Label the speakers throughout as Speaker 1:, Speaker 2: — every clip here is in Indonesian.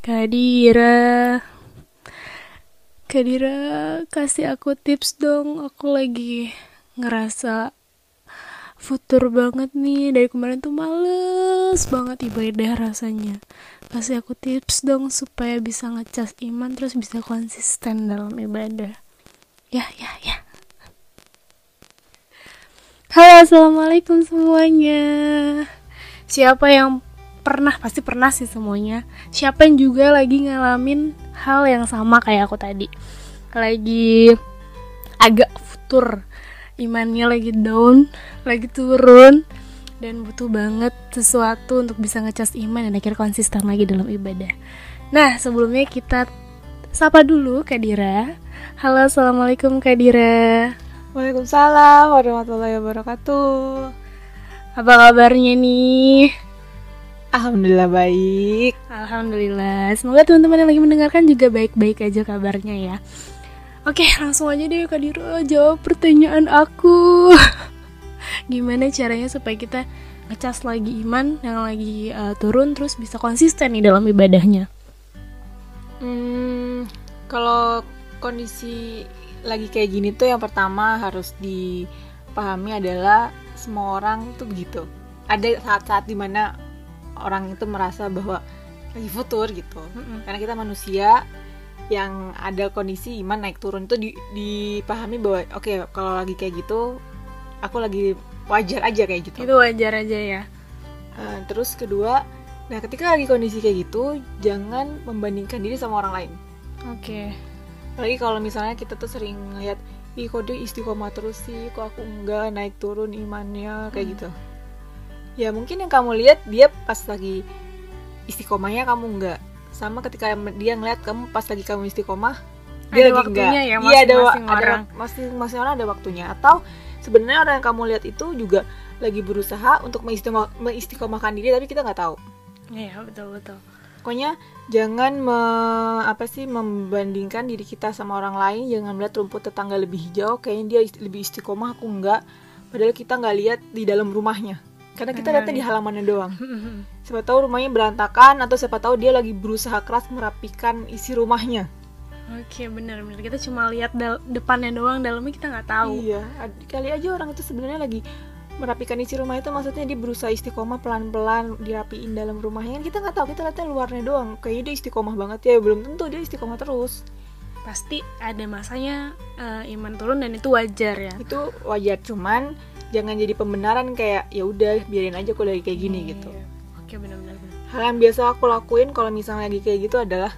Speaker 1: Kadira Kadira kasih aku tips dong. Aku lagi ngerasa futur banget nih. Dari kemarin tuh males banget ibadah rasanya. Kasih aku tips dong supaya bisa ngecas iman Terus bisa konsisten dalam ibadah. Ya ya ya. Halo assalamualaikum semuanya. Siapa yang pernah pasti pernah sih semuanya. Siapa yang juga lagi ngalamin hal yang sama kayak aku tadi? Lagi agak futur imannya lagi down lagi turun dan butuh banget sesuatu untuk bisa ngecas iman dan akhirnya konsisten lagi dalam ibadah. Nah sebelumnya kita sapa dulu Kak Dira. Halo assalamualaikum Kak Dira.
Speaker 2: Waalaikumsalam warahmatullahi wabarakatuh.
Speaker 1: Apa kabarnya nih
Speaker 2: Alhamdulillah baik.
Speaker 1: Alhamdulillah. Semoga teman-teman yang lagi mendengarkan juga baik-baik aja kabarnya ya. Oke, langsung aja deh Kak Diro jawab pertanyaan aku. Gimana caranya supaya kita ngecas lagi iman yang lagi uh, turun terus bisa konsisten nih dalam ibadahnya?
Speaker 2: Hmm, kalau kondisi lagi kayak gini tuh yang pertama harus dipahami adalah semua orang tuh begitu. Ada saat-saat di mana orang itu merasa bahwa lagi futur gitu. Mm-hmm. karena kita manusia yang ada kondisi iman naik turun itu di, dipahami bahwa oke okay, kalau lagi kayak gitu aku lagi wajar aja kayak gitu.
Speaker 1: Itu wajar aja ya.
Speaker 2: Uh, terus kedua nah ketika lagi kondisi kayak gitu jangan membandingkan diri sama orang lain.
Speaker 1: Oke. Okay.
Speaker 2: lagi kalau misalnya kita tuh sering ngeliat ih kok dia istiqomah terus sih? Kok aku enggak naik turun imannya? Kayak hmm. gitu ya mungkin yang kamu lihat dia pas lagi istiqomahnya kamu enggak sama ketika dia ngeliat kamu pas lagi kamu istiqomah
Speaker 1: dia ada lagi enggak ya,
Speaker 2: iya ada ada masing masing orang ada waktunya. Atau sebenarnya orang yang kamu lihat itu juga lagi berusaha untuk mengistiqomahkan diri tapi kita nggak tahu.
Speaker 1: Iya betul betul.
Speaker 2: Pokoknya jangan me, apa sih membandingkan diri kita sama orang lain. Jangan melihat rumput tetangga lebih hijau kayaknya dia lebih istiqomah aku enggak padahal kita nggak lihat di dalam rumahnya karena kita lihatnya di halamannya doang. Siapa tahu rumahnya berantakan atau siapa tahu dia lagi berusaha keras merapikan isi rumahnya.
Speaker 1: Oke benar benar. Kita cuma lihat depannya doang dalamnya kita nggak tahu.
Speaker 2: Iya kali aja orang itu sebenarnya lagi merapikan isi rumah itu maksudnya dia berusaha istiqomah pelan pelan dirapiin dalam rumahnya. Kan kita nggak tahu kita lihatnya luarnya doang. Kayaknya dia istiqomah banget ya belum tentu dia istiqomah terus.
Speaker 1: Pasti ada masanya uh, iman turun dan itu wajar ya.
Speaker 2: Itu wajar cuman jangan jadi pembenaran kayak ya udah biarin aja aku lagi kayak gini hmm, gitu.
Speaker 1: iya. oke benar-benar.
Speaker 2: Hal yang biasa aku lakuin kalau misalnya lagi kayak gitu adalah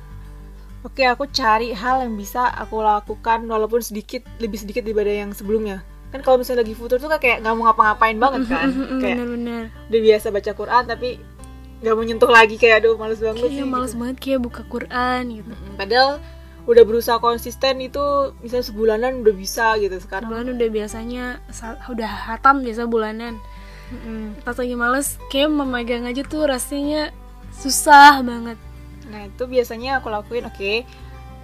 Speaker 2: oke okay, aku cari hal yang bisa aku lakukan walaupun sedikit lebih sedikit daripada yang sebelumnya. Kan kalau misalnya lagi futur tuh kayak nggak mau ngapa-ngapain banget kan. kayak
Speaker 1: bener-bener
Speaker 2: udah biasa baca Quran tapi nggak mau nyentuh lagi kayak aduh males banget
Speaker 1: kayak
Speaker 2: sih
Speaker 1: males gitu. banget kayak buka Quran gitu.
Speaker 2: Padahal udah berusaha konsisten itu misalnya sebulanan udah bisa gitu sekarang.
Speaker 1: Bulan udah biasanya udah hatam biasa bulanan mm-hmm. pas lagi males kayak memegang aja tuh rasanya susah banget.
Speaker 2: Nah itu biasanya aku lakuin oke. Okay,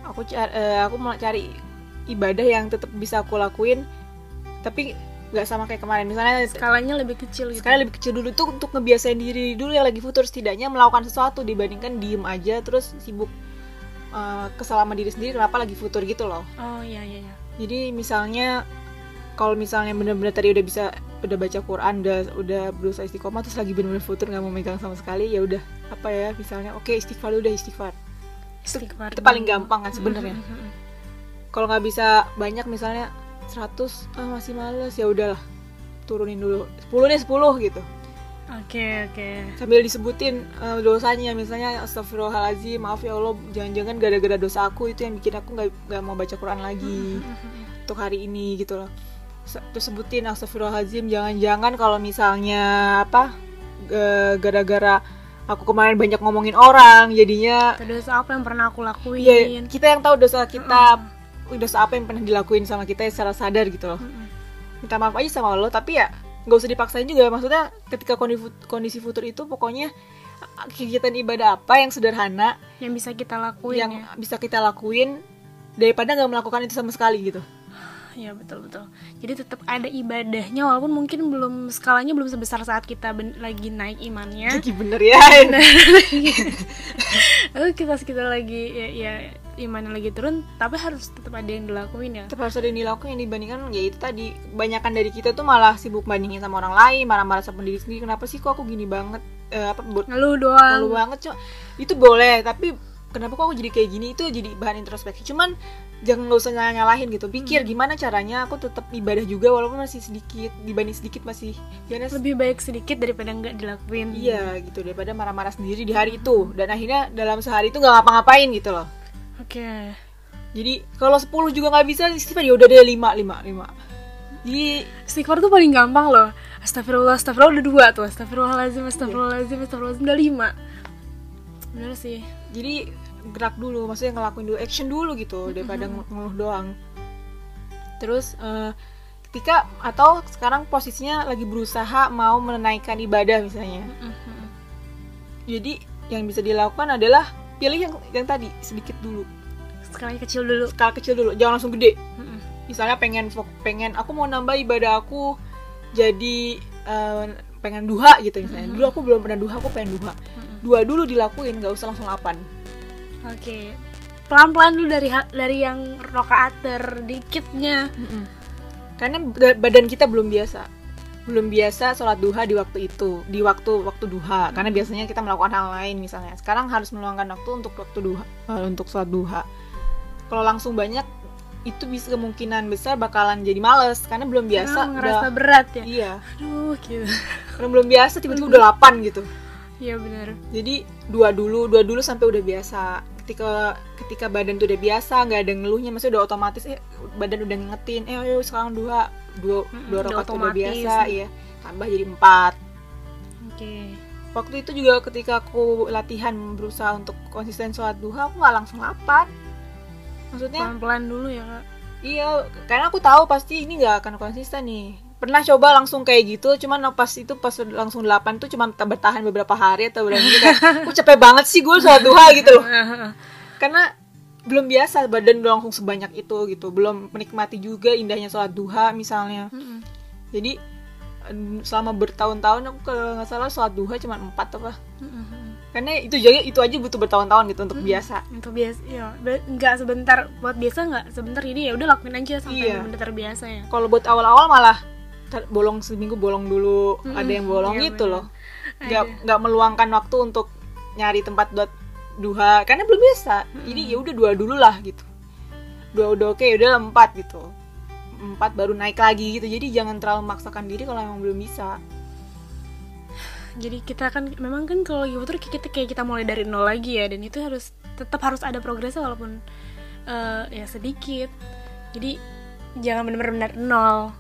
Speaker 2: aku cari, uh, eh, aku mau cari ibadah yang tetap bisa aku lakuin tapi nggak sama kayak kemarin. Misalnya
Speaker 1: skalanya lebih kecil gitu.
Speaker 2: Skalanya lebih kecil dulu tuh untuk ngebiasain diri dulu yang lagi futur setidaknya melakukan sesuatu dibandingkan diem aja terus sibuk uh, kesalahan diri sendiri kenapa lagi futur gitu loh.
Speaker 1: Oh iya iya, iya.
Speaker 2: jadi misalnya kalau misalnya bener-bener tadi udah bisa udah baca Quran udah udah berusaha istiqomah terus lagi bener-bener futur nggak mau megang sama sekali ya udah apa ya misalnya oke okay, istighfar udah istighfar
Speaker 1: istighfar.
Speaker 2: Itu, itu paling gampang kan sebenarnya. kalau nggak bisa banyak misalnya 100 ah masih males ya udahlah turunin dulu. 10 nih 10 gitu
Speaker 1: Oke okay, oke. Okay.
Speaker 2: Sambil disebutin uh, dosanya, misalnya Astagfirullahaladzim, maaf ya Allah, jangan-jangan gara-gara dosa aku itu yang bikin aku nggak nggak mau baca Quran lagi untuk hari ini gitu loh. Terus sebutin Astagfirullahaladzim, jangan-jangan kalau misalnya apa gara-gara aku kemarin banyak ngomongin orang, jadinya
Speaker 1: dosa apa yang pernah aku lakuin?
Speaker 2: Ya, kita yang tahu dosa kita, uh. dosa apa yang pernah dilakuin sama kita secara sadar gitu loh. Minta maaf aja sama Allah, tapi ya nggak usah dipaksain juga maksudnya ketika kondisi futur itu pokoknya kegiatan ibadah apa yang sederhana
Speaker 1: yang bisa kita lakuin
Speaker 2: yang ya? bisa kita lakuin daripada nggak melakukan itu sama sekali gitu
Speaker 1: Iya betul betul. Jadi tetap ada ibadahnya walaupun mungkin belum skalanya belum sebesar saat kita ben- lagi naik imannya.
Speaker 2: Jadi bener ya.
Speaker 1: Kita kita lagi ya, ya imannya lagi turun, tapi harus tetap ada yang dilakuin ya.
Speaker 2: Tetap harus ada yang dilakukan yang dibandingkan ya itu tadi kebanyakan dari kita tuh malah sibuk bandingin sama orang lain, marah-marah sama diri sendiri. Kenapa sih kok aku gini banget? Eh, apa buat
Speaker 1: Ngeluh doang.
Speaker 2: malu banget cok itu boleh tapi kenapa kok aku jadi kayak gini itu jadi bahan introspeksi cuman jangan nggak usah nyala nyalahin gitu pikir gimana caranya aku tetap ibadah juga walaupun masih sedikit dibanding sedikit masih gimana sih?
Speaker 1: Lebih baik sedikit daripada nggak dilakuin.
Speaker 2: iya gitu daripada marah-marah sendiri di hari itu dan akhirnya dalam sehari itu nggak ngapa-ngapain gitu loh
Speaker 1: Oke.
Speaker 2: jadi kalau 10 juga nggak bisa istighfar ya udah deh 5 5 5 jadi
Speaker 1: Istighfar tuh paling gampang loh. Astagfirullah, astagfirullah udah dua tuh. Astagfirullahaladzim, astagfirullahaladzim, astagfirullahaladzim udah lima. Bener sih.
Speaker 2: jadi gerak dulu maksudnya ngelakuin dulu action dulu gitu daripada ng- ngeluh doang terus eh, ketika atau sekarang posisinya lagi berusaha mau menaikkan ibadah misalnya jadi yang bisa dilakukan adalah pilih yang yang tadi sedikit dulu.
Speaker 1: Sekarang kecil dulu.
Speaker 2: skala kecil dulu jangan langsung gede.
Speaker 1: Mm-mm.
Speaker 2: misalnya pengen pengen aku mau nambah ibadah aku jadi eh, pengen duha gitu misalnya. Dulu aku belum pernah duha aku pengen duha. Dua dulu dilakuin nggak usah langsung lapan
Speaker 1: Oke. Pelan-pelan dulu dari dari yang rokaat terdikitnya.
Speaker 2: karena ba- badan kita belum biasa belum biasa sholat duha di waktu itu di waktu waktu duha. Karena biasanya kita melakukan hal lain misalnya. Sekarang harus meluangkan waktu untuk waktu duha eh, untuk sholat duha. Kalau langsung banyak itu bisa kemungkinan besar bakalan jadi males. Karena belum biasa
Speaker 1: Karena ngerasa
Speaker 2: udah
Speaker 1: berat ya.
Speaker 2: iya.
Speaker 1: Aduh, gitu.
Speaker 2: karena belum biasa tiba-tiba udah 8 gitu.
Speaker 1: Iya benar.
Speaker 2: jadi dua dulu dua dulu sampai udah biasa ketika ketika badan tuh udah biasa nggak ada ngeluhnya maksudnya udah otomatis eh badan udah ngingetin eh ayo sekarang dua dua
Speaker 1: Mm-mm,
Speaker 2: dua
Speaker 1: udah
Speaker 2: tuh udah
Speaker 1: otomatis.
Speaker 2: biasa ya tambah jadi empat
Speaker 1: Oke.
Speaker 2: waktu itu juga ketika aku latihan berusaha untuk konsisten sholat duha aku nggak langsung lapan maksudnya
Speaker 1: Pelan-pelan dulu ya, Kak.
Speaker 2: iya karena aku tahu pasti ini nggak akan konsisten nih pernah coba langsung kayak gitu cuman pas itu pas langsung 8 tuh cuman bertahan beberapa hari atau berapa minggu kayak aku capek banget sih gue sholat duha gitu loh karena belum biasa badan udah langsung sebanyak itu gitu belum menikmati juga indahnya sholat duha misalnya
Speaker 1: Mm-mm.
Speaker 2: jadi em, selama bertahun-tahun aku kalau nggak salah sholat duha cuma empat apa
Speaker 1: Mm-mm.
Speaker 2: karena itu juga itu aja butuh bertahun-tahun gitu untuk biasa
Speaker 1: Untuk biasa, ya, nggak sebentar buat biasa nggak sebentar ini ya udah lakuin aja sampai
Speaker 2: Iya.
Speaker 1: benar terbiasa ya.
Speaker 2: kalau buat awal-awal malah bolong seminggu bolong dulu.
Speaker 1: Mm-mm,
Speaker 2: ada yang bolong
Speaker 1: iya
Speaker 2: gitu
Speaker 1: bener.
Speaker 2: loh nggak nggak meluangkan waktu untuk nyari tempat buat duha. Karena belum biasa. Jadi ya udah dua dulu lah gitu. Dua udah oke udah empat gitu. Empat baru naik lagi gitu. Jadi jangan terlalu memaksakan diri kalau emang belum bisa.
Speaker 1: Jadi kita kan memang kan kalau lagi futur kita kayak kita mulai dari nol lagi ya. Dan itu harus tetap harus ada progresnya walaupun eh, ya sedikit. Jadi jangan benar-benar nol.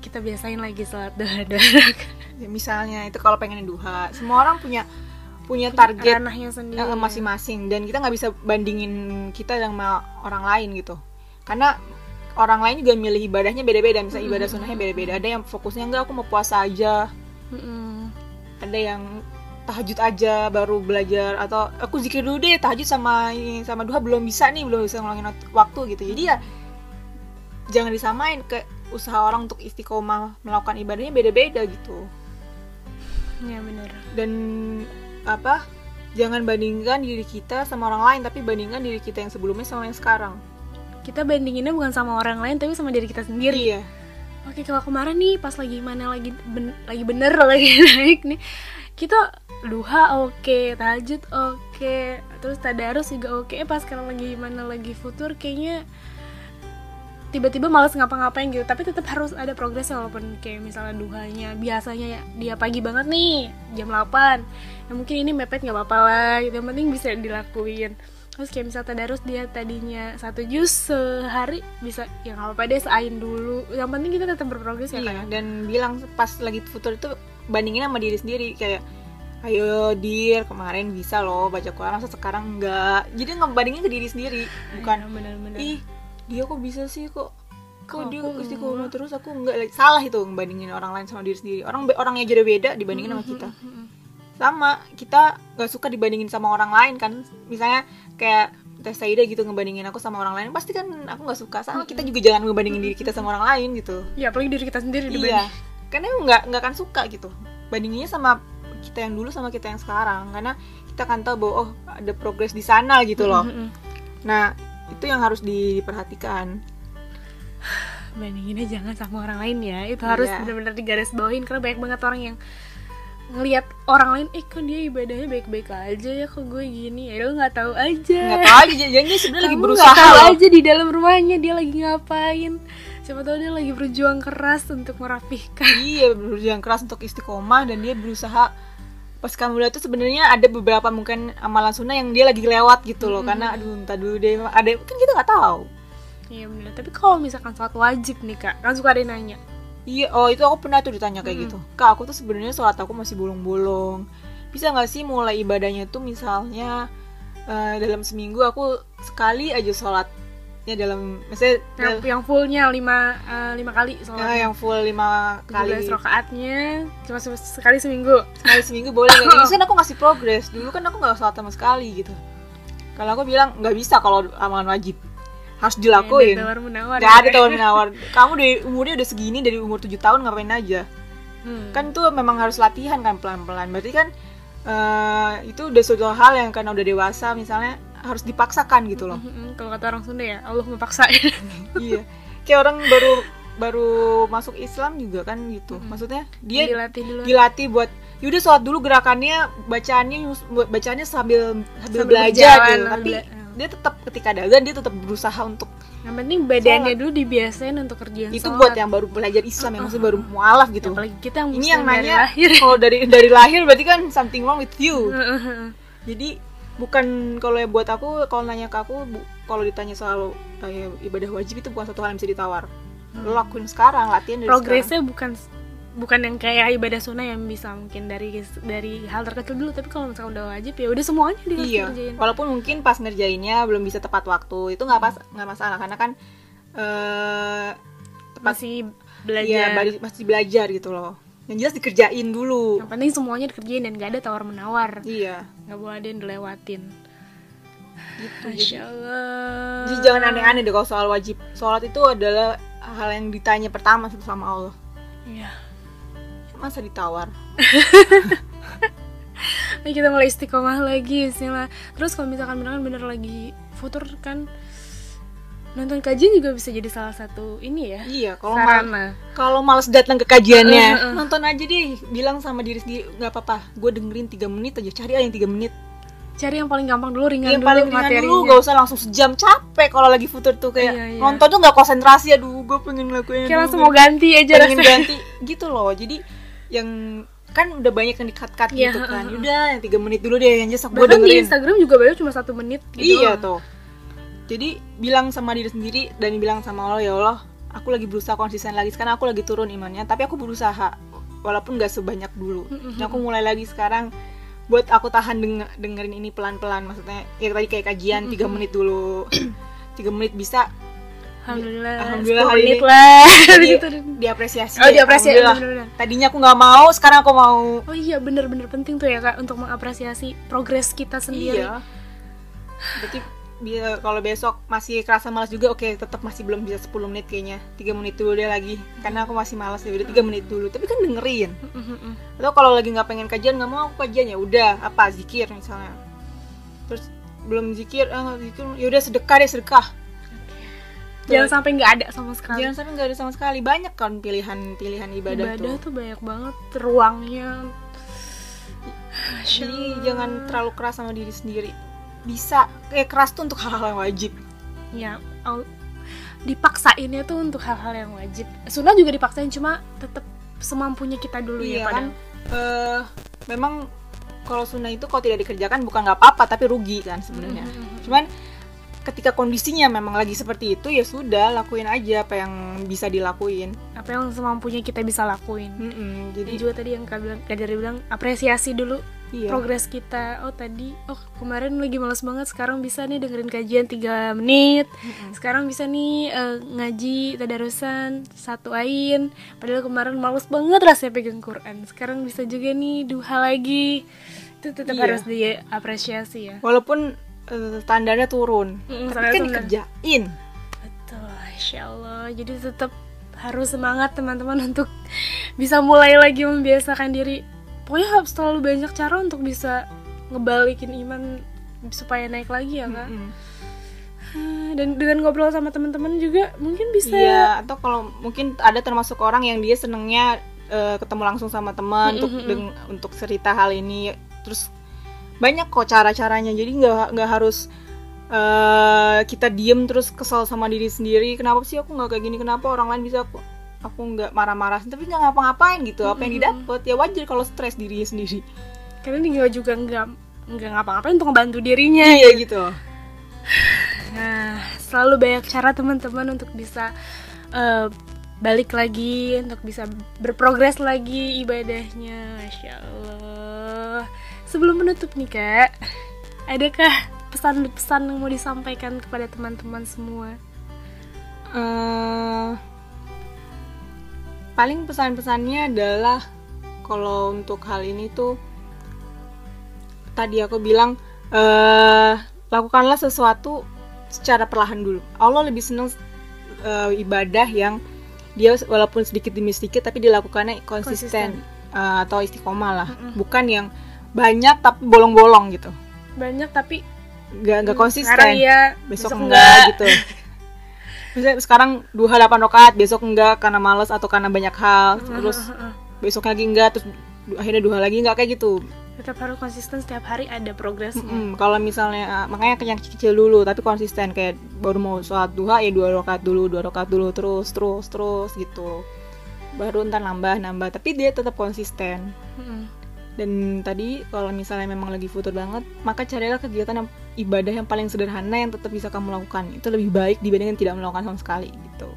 Speaker 1: Kita biasain lagi sholat doa
Speaker 2: Ya, misalnya itu kalau pengen duha semua orang punya punya target
Speaker 1: ranahnya sendiri.
Speaker 2: eh, masing-masing. Dan kita nggak bisa bandingin kita sama orang lain gitu. Karena orang lain juga milih ibadahnya beda-beda misalnya ibadah sunnahnya beda-beda. Ada yang fokusnya enggak aku mau puasa aja. Ada yang tahajud aja baru belajar. Atau aku zikir dulu deh tahajud sama sama duha. Belum bisa nih belum bisa ngulangin waktu gitu. Jadi ya jangan disamain ke usaha orang untuk istiqomah melakukan ibadahnya beda-beda gitu
Speaker 1: Ya benar.
Speaker 2: dan apa jangan bandingkan diri kita sama orang lain tapi bandingkan diri kita yang sebelumnya sama yang sekarang
Speaker 1: Kita bandinginnya bukan sama orang lain tapi sama diri kita sendiri.
Speaker 2: iya
Speaker 1: Oke kalau kemarin nih pas lagi mana lagi ben- lagi bener lagi naik nih kita duha oke tahajud oke terus tadarus juga oke eh, pas sekarang lagi mana lagi futur kayaknya tiba-tiba males ngapa-ngapain gitu. Tapi tetap harus ada progresnya walaupun kayak misalnya duhanya biasanya ya dia pagi banget nih jam 8 ya mungkin ini mepet nggak apa-apa lah gitu. Yang penting bisa dilakuin. Terus kayak misalnya tadarus dia tadinya satu jus sehari bisa ya nggak apa-apa deh seain dulu. Yang penting kita tetap berprogres ya
Speaker 2: iya
Speaker 1: kan
Speaker 2: dan bilang pas lagi futur itu bandingin sama diri sendiri kayak ayo dir kemarin bisa loh baca Quran masa sekarang enggak jadi ngebandingin ke diri sendiri bukan
Speaker 1: Iya, benar-benar.
Speaker 2: Ih dia kok bisa sih? Kok kok
Speaker 1: Kok
Speaker 2: dia
Speaker 1: aku
Speaker 2: istiqomah terus? Aku enggak salah itu ngebandingin orang lain sama diri sendiri. Orang orangnya jadi beda dibandingin sama kita. sama kita nggak suka dibandingin sama orang lain kan? Misalnya kayak Teh Saida gitu ngebandingin aku sama orang lain pasti kan aku nggak suka. Sama kita juga jangan ngebandingin diri kita sama orang lain gitu.
Speaker 1: Ya apalagi diri kita sendiri
Speaker 2: iya. karena nggak nggak akan suka gitu. Bandinginnya sama kita yang dulu sama kita yang sekarang. Karena kita kan tahu bahwa oh ada progres di sana gitu loh. Nah itu yang harus diperhatikan.
Speaker 1: Bandinginnya jangan sama orang lain ya. Itu harus
Speaker 2: Iya.
Speaker 1: benar-benar digaris bawahin karena banyak banget orang yang ngelihat orang lain eh kan dia ibadahnya baik-baik aja ya kok gue gini ya lu nggak tahu aja.
Speaker 2: Nggak tahu aja jangan dia sebenarnya lagi berusaha
Speaker 1: tahu
Speaker 2: loh.
Speaker 1: aja di dalam rumahnya dia lagi ngapain. Siapa tahu dia lagi berjuang keras untuk merapihkan
Speaker 2: iya berjuang keras untuk istiqomah dan dia berusaha pas kamu lihat tuh sebenarnya ada beberapa mungkin amalan sunnah yang dia lagi lewat gitu loh. Karena aduh entah dulu deh ada kan kita nggak tahu.
Speaker 1: Iya benar tapi kalau misalkan sholat wajib nih kak kan suka ada yang nanya.
Speaker 2: Iya oh itu aku pernah tuh ditanya kayak gitu. Kak aku tuh sebenarnya sholat aku masih bolong-bolong. Bisa nggak sih mulai ibadahnya tuh misalnya eh, dalam seminggu aku sekali aja sholatnya dalam misalnya
Speaker 1: yang, yang fullnya lima eh, lima kali
Speaker 2: eh,
Speaker 1: sholat
Speaker 2: yang full lima kali
Speaker 1: rakaatnya cuma se- sekali seminggu
Speaker 2: sekali seminggu boleh? Ini kan aku ngasih progres. Dulu kan aku nggak sholat sama sekali gitu. Kalau aku bilang nggak bisa kalau amalan wajib harus dilakuin.
Speaker 1: Ada tawar menawar
Speaker 2: Gak ada
Speaker 1: ya.
Speaker 2: tawar menawar. Kamu dari umurnya udah segini dari umur 7 tahun ngapain aja?
Speaker 1: Hmm.
Speaker 2: Kan tuh memang harus latihan kan pelan-pelan. Berarti kan eh, itu udah suatu hal yang karena udah dewasa misalnya harus dipaksakan gitu loh.
Speaker 1: Kalau kata orang Sunda ya Allah memaksa
Speaker 2: iya. Kayak orang baru baru masuk Islam juga kan gitu. Maksudnya dia
Speaker 1: dilatih dulu
Speaker 2: dilatih buat yaudah sholat dulu gerakannya bacaannya bacaannya sambil sambil,
Speaker 1: Sambil
Speaker 2: belajar
Speaker 1: berjalan,
Speaker 2: gitu. tapi
Speaker 1: bela-
Speaker 2: dia tetap ketika ada azan dia tetap berusaha untuk
Speaker 1: yang penting badannya dulu dibiasain untuk kerjaan
Speaker 2: itu
Speaker 1: sholat.
Speaker 2: buat yang baru belajar Islam yang maksudnya baru mualaf gitu.
Speaker 1: Apalagi kita yang
Speaker 2: ini yang nanya kalau dari dari lahir berarti kan something wrong with you. Jadi bukan kalau ya buat aku kalau nanya ke aku bu- kalau ditanya soal eh, ibadah wajib itu bukan satu hal yang bisa ditawar. Lo lakuin sekarang latihan dari sekarang.
Speaker 1: progresnya bukan bukan yang kayak ibadah sunnah yang bisa mungkin dari dari hal terkecil dulu. Tapi kalau misalkan udah wajib ya udah semuanya dia
Speaker 2: iya.
Speaker 1: kerjain.
Speaker 2: Walaupun mungkin pas ngerjainnya belum bisa tepat waktu itu nggak pas nggak masalah. Karena kan eh tepat
Speaker 1: masih belajar.
Speaker 2: Bari- masih belajar gitu loh yang jelas dikerjain dulu.
Speaker 1: Yang penting semuanya dikerjain dan gak ada tawar menawar
Speaker 2: iya.
Speaker 1: Nggak boleh ada yang dilewatin.
Speaker 2: Gitu
Speaker 1: Masya Allah.
Speaker 2: Jadi jangan aneh-aneh deh kalau soal wajib. Sholat itu adalah hal yang ditanya pertama sama Allah.
Speaker 1: Iya.
Speaker 2: masa ditawar?
Speaker 1: Ayo kita mulai istiqomah lagi Bismillah. Terus kalau misalkan beneran bener lagi futur kan Nonton kajian juga bisa jadi salah satu ini ya
Speaker 2: iya kalau mal
Speaker 1: Sarana
Speaker 2: kalau males datang ke kajiannya
Speaker 1: Eh, eh, eh.
Speaker 2: nonton aja deh bilang sama diri sendiri nggak apa-apa gue dengerin tiga menit aja cari aja yang tiga menit.
Speaker 1: Cari yang paling gampang dulu, ringan
Speaker 2: yang
Speaker 1: dulu
Speaker 2: paling ringan
Speaker 1: materinya.
Speaker 2: dulu gak usah langsung sejam capek kalau lagi futur tuh kayak
Speaker 1: Iya, iya.
Speaker 2: nonton tuh nggak konsentrasi aduh gue pengen ngelakuin
Speaker 1: Kayak langsung mau ganti aja
Speaker 2: pengen
Speaker 1: rasanya.
Speaker 2: ganti gitu loh. Jadi yang kan udah banyak yang di-cut-cut
Speaker 1: Iya,
Speaker 2: gitu kan.
Speaker 1: heeh.
Speaker 2: udah yang tiga menit dulu deh yang just gue
Speaker 1: Bahkan di
Speaker 2: dengerin.
Speaker 1: Instagram juga baru cuma satu menit gitu.
Speaker 2: Iya
Speaker 1: doang.
Speaker 2: tuh jadi bilang sama diri sendiri dan bilang sama Allah ya Allah aku lagi berusaha konsisten lagi. Sekarang aku lagi turun imannya tapi aku berusaha walaupun gak sebanyak dulu. Nah, aku mulai lagi sekarang buat aku tahan deng- dengerin ini pelan-pelan. Maksudnya ya tadi kayak kajian tiga menit dulu. Tiga menit bisa
Speaker 1: Alhamdulillah,
Speaker 2: Alhamdulillah
Speaker 1: 10
Speaker 2: hari
Speaker 1: menit
Speaker 2: ini.
Speaker 1: lah.
Speaker 2: Jadi,
Speaker 1: gitu.
Speaker 2: diapresiasi.
Speaker 1: Oh diapresiasi
Speaker 2: Alhamdulillah. tadinya aku nggak mau sekarang aku mau.
Speaker 1: Oh iya bener-bener penting tuh ya kak Untuk mengapresiasi progres kita sendiri.
Speaker 2: Iya. Berarti kalau besok masih kerasa malas juga oke tetap masih belum bisa 10 menit kayaknya. Tiga menit dulu deh lagi karena aku masih malas ya udah tiga menit dulu. Tapi kan dengerin. Atau kalau lagi nggak pengen kajian nggak mau aku kajian ya udah apa zikir misalnya. Terus belum zikir ah nggak zikir ya udah sedekah deh sedekah.
Speaker 1: Jangan sampai nggak ada sama sekali.
Speaker 2: Jangan sampai nggak ada sama sekali. Banyak kan pilihan-pilihan ibadah,
Speaker 1: ibadah
Speaker 2: tuh.
Speaker 1: tuh banyak banget ruangnya.
Speaker 2: Jadi jangan terlalu keras sama diri sendiri bisa kayak keras tuh untuk hal-hal yang wajib.
Speaker 1: Ya dipaksainnya tuh untuk hal-hal yang wajib. Sunnah juga dipaksain cuma tetap semampunya kita dulu
Speaker 2: iya
Speaker 1: ya
Speaker 2: kan? Eh, memang kalau sunnah itu kalau tidak dikerjakan bukan nggak apa-apa tapi rugi kan sebenarnya.
Speaker 1: Mhm.
Speaker 2: cuman ketika kondisinya memang lagi seperti itu ya sudah lakuin aja apa yang bisa dilakuin.
Speaker 1: Apa yang semampunya kita bisa lakuin.
Speaker 2: Mm-mm,
Speaker 1: jadi
Speaker 2: jadi
Speaker 1: juga tadi yang kak bilang Kak Dari bilang apresiasi dulu
Speaker 2: iya.
Speaker 1: progres kita. Oh tadi oh kemarin lagi males banget sekarang bisa nih dengerin kajian 3 menit. Sekarang bisa nih eh, ngaji tadarusan satu ain. Padahal kemarin males banget rasanya pegang Quran. Sekarang bisa juga nih duha lagi. Itu tetap
Speaker 2: Iya.
Speaker 1: harus diapresiasi ya.
Speaker 2: Walaupun eh, standarnya turun
Speaker 1: Mm,
Speaker 2: tapi kan dikerjain.
Speaker 1: Betul, Masya Allah. Jadi tetap harus semangat teman-teman untuk bisa mulai lagi membiasakan diri. Pokoknya harus terlalu banyak cara untuk bisa ngebalikin iman supaya naik lagi ya kak.
Speaker 2: Mm-mm.
Speaker 1: Ah, Dan dengan ngobrol sama teman-teman juga mungkin bisa.
Speaker 2: Iya, atau kalau mungkin ada termasuk orang yang dia senengnya eh, ketemu langsung sama teman untuk
Speaker 1: Mm-mm.
Speaker 2: deng- untuk cerita hal ini. Terus banyak kok cara-caranya. Jadi nggak nggak harus eh, kita diem terus kesal sama diri sendiri. Kenapa sih aku nggak kayak gini? Kenapa orang lain bisa aku aku nggak marah-marah tapi nggak ngapa-ngapain gitu. Apa yang didapat ya wajar kalau stres dirinya sendiri.
Speaker 1: Karena dia juga nggak nggak ngapa-ngapain untuk ngebantu dirinya.
Speaker 2: Iya gitu.
Speaker 1: Nah, selalu banyak cara teman-teman untuk bisa eh, balik lagi, untuk bisa berprogres lagi ibadahnya, masya Allah. Sebelum menutup nih kak, adakah pesan-pesan yang mau disampaikan kepada teman-teman semua?
Speaker 2: eh paling pesan-pesannya adalah kalau untuk hal ini tuh tadi aku bilang eh lakukanlah sesuatu secara perlahan dulu. Allah lebih senang eh, ibadah yang dia walaupun sedikit demi sedikit tapi dilakukannya konsisten, eh, atau istiqomah lah,
Speaker 1: Mm-mm.
Speaker 2: bukan yang banyak tapi bolong-bolong gitu.
Speaker 1: Banyak tapi
Speaker 2: Nggak nggak
Speaker 1: hmm,
Speaker 2: konsisten
Speaker 1: iya,
Speaker 2: besok,
Speaker 1: besok
Speaker 2: enggak, gitu. Misalnya sekarang duha 8 rakaat, besok enggak karena males atau karena banyak hal, terus besok lagi enggak, terus akhirnya duha lagi enggak kayak gitu.
Speaker 1: Tetap harus konsisten setiap hari ada progresnya.
Speaker 2: Mm-mm, kalau misalnya uh, makanya yang kecil dulu tapi konsisten kayak baru mau sholat duha ya dua rakaat dulu, dua rakaat dulu terus terus terus gitu. Baru ntar nambah nambah tapi dia tetap konsisten.
Speaker 1: Mm-mm.
Speaker 2: Dan tadi kalau misalnya memang lagi futur banget, maka carilah kegiatan yang ibadah yang paling sederhana yang tetap bisa kamu lakukan. Itu lebih baik dibandingkan tidak melakukan sama sekali gitu.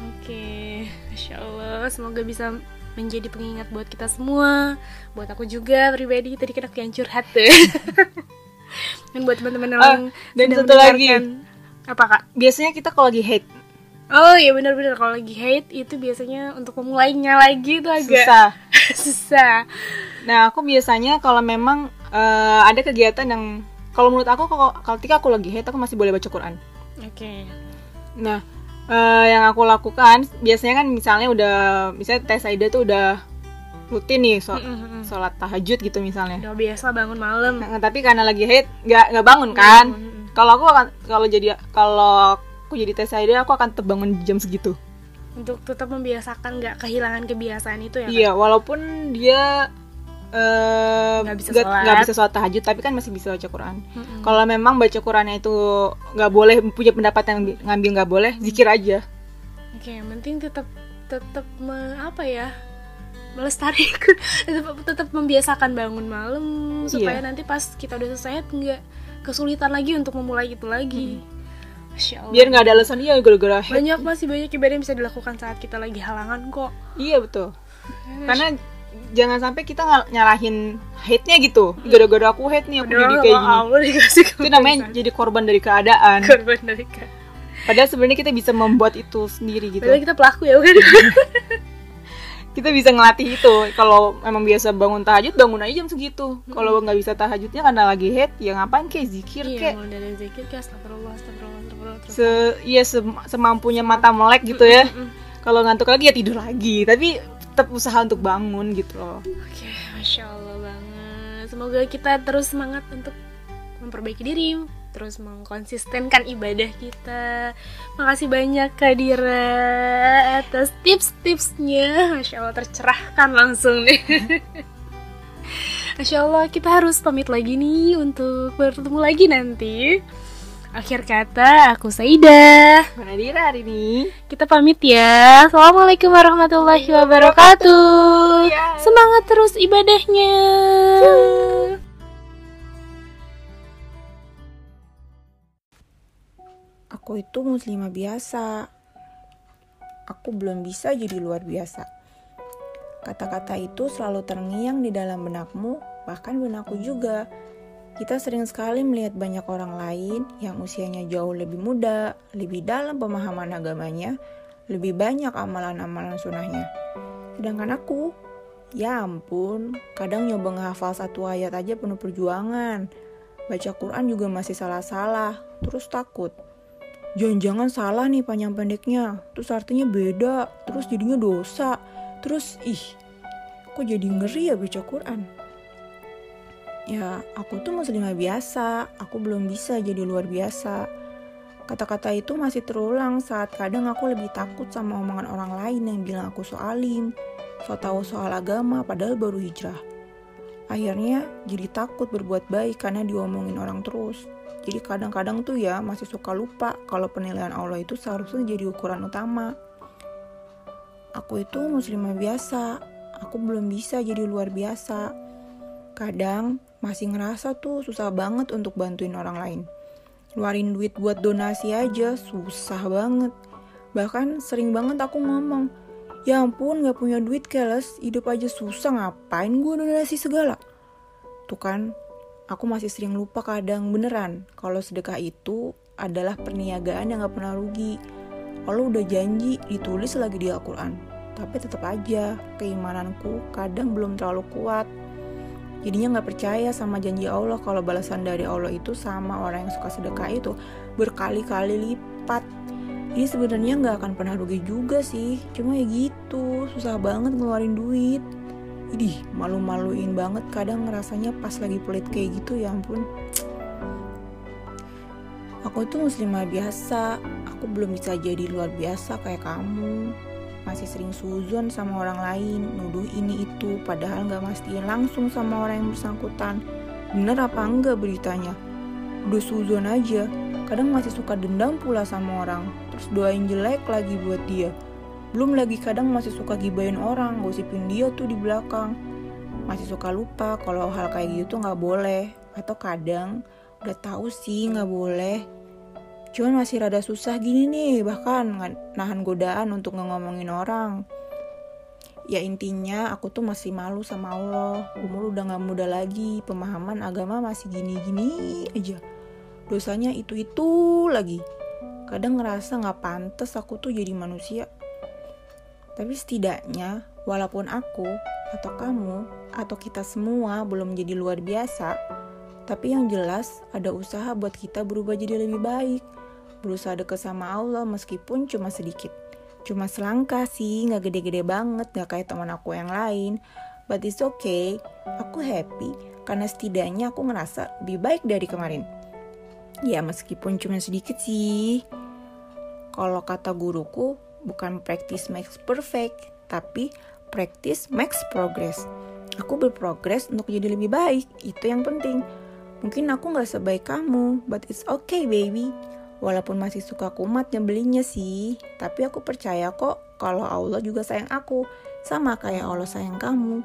Speaker 1: Oke, masya Allah, semoga bisa menjadi pengingat buat kita semua, buat aku juga pribadi. Tadi kan aku yang curhat tuh. Dan buat teman-teman yang
Speaker 2: Ah, dan satu lagi.
Speaker 1: apa kak?
Speaker 2: Biasanya kita kalau lagi hate
Speaker 1: Oh iya benar-benar kalau lagi hate itu biasanya untuk memulainya lagi itu agak
Speaker 2: susah.
Speaker 1: susah.
Speaker 2: Nah, aku biasanya kalau memang eh, ada kegiatan yang kalau menurut aku kalau ketika aku lagi hate aku masih boleh baca Quran.
Speaker 1: Oke.
Speaker 2: Nah, eh, yang aku lakukan biasanya kan misalnya udah misalnya Teh Saida tuh udah rutin nih so- sholat tahajud gitu misalnya.
Speaker 1: Udah biasa bangun malam.
Speaker 2: Nah, tapi karena lagi hate nggak nggak bangun kan? Kalau aku kalau jadi kalau aku jadi Teh Saida aku akan tetap bangun di jam segitu.
Speaker 1: Untuk tetap membiasakan nggak kehilangan kebiasaan itu ya. Kak?
Speaker 2: Iya, walaupun dia eh,
Speaker 1: Nggak bisa
Speaker 2: nggak-
Speaker 1: sholat.
Speaker 2: nggak bisa sholat tahajud, tapi kan masih bisa baca Quran.
Speaker 1: Mm-mm.
Speaker 2: Kalau memang baca Qurannya itu nggak boleh punya pendapat yang bi- ngambil nggak boleh, zikir aja.
Speaker 1: Oke, yang penting tetap tetap me- apa ya? melestarikan tetap tetap membiasakan bangun malam supaya
Speaker 2: Iya.
Speaker 1: nanti pas kita udah selesai nggak kesulitan lagi untuk memulai itu lagi. Allah.
Speaker 2: Biar nggak ada alasan iya gara-gara hate.
Speaker 1: banyak masih banyak ibadah yang bisa dilakukan saat kita lagi halangan kok.
Speaker 2: Iya betul. Karena jangan sampai kita nyalahin hate-nya gitu. Gara-gara aku hate nih aku jadi kayak gini.
Speaker 1: Allah dikasih
Speaker 2: Itu namanya jadi korban dari keadaan.
Speaker 1: korban dari kan.
Speaker 2: Padahal sebenarnya kita bisa membuat itu sendiri gitu.
Speaker 1: Padahal kita pelaku ya bukan?
Speaker 2: Kita bisa ngelatih itu. Kalau memang biasa bangun tahajud bangun aja jam segitu. Kalau nggak bisa tahajudnya karena lagi head ya ngapain kayak zikir
Speaker 1: iya,
Speaker 2: kayak
Speaker 1: dari zikir kayak astagfirullah, astagfirullah,
Speaker 2: se iya sem- semampunya mata melek gitu ya. Kalau ngantuk lagi ya tidur lagi tapi tetap usaha untuk bangun gitu loh.
Speaker 1: Oke, masya Allah banget. Semoga kita terus semangat untuk memperbaiki diri, terus mengkonsistenkan ibadah kita. Makasih banyak Kak Dira atas tips-tipsnya. Masya Allah tercerahkan langsung nih. Masya Allah kita harus pamit lagi nih untuk bertemu lagi nanti. Akhir kata, aku Saida.
Speaker 2: mana Dira hari ini
Speaker 1: Kita pamit ya. Assalamualaikum warahmatullahi wabarakatuh.
Speaker 2: Iya.
Speaker 1: Semangat terus ibadahnya.
Speaker 3: Aku itu muslimah biasa. Aku belum bisa jadi luar biasa. Kata-kata itu selalu terngiang di dalam benakmu, bahkan benakku juga. Kita sering sekali melihat banyak orang lain yang usianya jauh lebih muda, lebih dalam pemahaman agamanya, lebih banyak amalan-amalan sunnahnya. Sedangkan aku, ya ampun, kadang nyoba ngehafal satu ayat aja penuh perjuangan. Baca Quran juga masih salah-salah, terus takut. Jangan-jangan salah nih panjang pendeknya, terus artinya beda, terus jadinya dosa. Terus ih, kok jadi ngeri ya baca Quran? Ya, aku tuh muslimah biasa, aku belum bisa jadi luar biasa. Kata-kata itu masih terulang saat kadang aku lebih takut sama omongan orang lain yang bilang aku soalim, so tau soal agama padahal baru hijrah. Akhirnya jadi takut berbuat baik karena diomongin orang terus. Jadi kadang-kadang tuh ya masih suka lupa kalau penilaian Allah itu seharusnya jadi ukuran utama. Aku itu muslimah biasa, aku belum bisa jadi luar biasa. Kadang masih ngerasa tuh susah banget untuk bantuin orang lain. Luarin duit buat donasi aja susah banget. Bahkan sering banget aku ngomong, ya ampun gak punya duit keles, hidup aja susah ngapain gue donasi segala. Tuh kan, aku masih sering lupa kadang beneran kalau sedekah itu adalah perniagaan yang gak pernah rugi. Allah udah janji ditulis lagi di Al-Quran. Tapi tetap aja keimananku kadang belum terlalu kuat. Jadinya gak percaya sama janji Allah kalau balasan dari Allah itu sama orang yang suka sedekah itu berkali-kali lipat. Jadi sebenarnya nggak akan pernah rugi juga sih. Cuma ya gitu, susah banget ngeluarin duit. Idih, malu-maluin banget kadang ngerasanya pas lagi pelit kayak gitu ya ampun. Aku tuh muslimah biasa, aku belum bisa jadi luar biasa kayak kamu. Masih sering suzon sama orang lain, nuduh ini itu, padahal gak mastiin langsung sama orang yang bersangkutan. Bener apa enggak beritanya? Udah suzon aja, kadang masih suka dendam pula sama orang, terus doain jelek lagi buat dia belum lagi kadang masih suka gibain orang, gosipin dia tuh di belakang. Masih suka lupa kalau hal kayak gitu nggak boleh. Atau kadang udah tahu sih nggak boleh. Cuman masih rada susah gini nih, bahkan nahan godaan untuk ngomongin orang. Ya intinya aku tuh masih malu sama Allah. Umur udah gak muda lagi, pemahaman agama masih gini-gini aja. Dosanya itu-itu lagi. Kadang ngerasa gak pantas aku tuh jadi manusia. Tapi setidaknya, walaupun aku atau kamu atau kita semua belum jadi luar biasa, tapi yang jelas ada usaha buat kita berubah jadi lebih baik. Berusaha deket sama Allah meskipun cuma sedikit. Cuma selangkah sih, nggak gede-gede banget, nggak kayak teman aku yang lain. But it's okay, aku happy karena setidaknya aku ngerasa lebih baik dari kemarin. Ya meskipun cuma sedikit sih. Kalau kata guruku, bukan practice makes perfect, tapi practice makes progress. Aku berprogres untuk jadi lebih baik, itu yang penting. Mungkin aku gak sebaik kamu, but it's okay baby. Walaupun masih suka kumat nyebelinya sih, tapi aku percaya kok kalau Allah juga sayang aku, sama kayak Allah sayang kamu.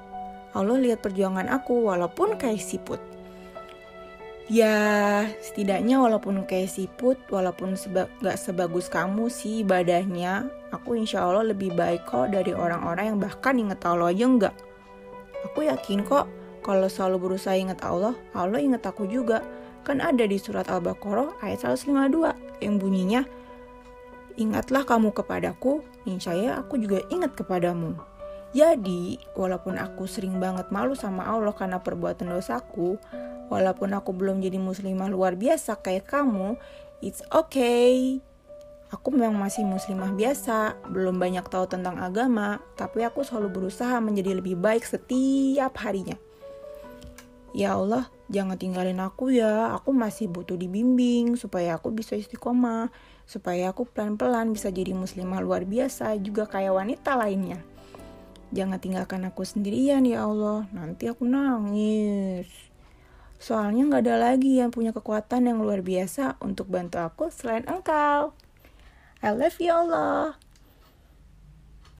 Speaker 3: Allah lihat perjuangan aku walaupun kayak siput. Ya, setidaknya walaupun kayak siput, walaupun seba gak sebagus kamu sih ibadahnya, aku insya Allah lebih baik kok dari orang-orang yang bahkan inget Allah aja enggak. Aku yakin kok, kalau selalu berusaha inget Allah, Allah inget aku juga. Kan ada di surat Al-Baqarah ayat 152 yang bunyinya, Ingatlah kamu kepadaku, Allah aku juga ingat kepadamu. Jadi, walaupun aku sering banget malu sama Allah karena perbuatan dosaku, Walaupun aku belum jadi muslimah luar biasa kayak kamu, it's okay. Aku memang masih muslimah biasa, belum banyak tahu tentang agama, tapi aku selalu berusaha menjadi lebih baik setiap harinya. Ya Allah, jangan tinggalin aku ya. Aku masih butuh dibimbing supaya aku bisa istiqomah, supaya aku pelan-pelan bisa jadi muslimah luar biasa juga kayak wanita lainnya. Jangan tinggalkan aku sendirian ya Allah, nanti aku nangis. Soalnya nggak ada lagi yang punya kekuatan yang luar biasa untuk bantu aku selain engkau. I love you Allah.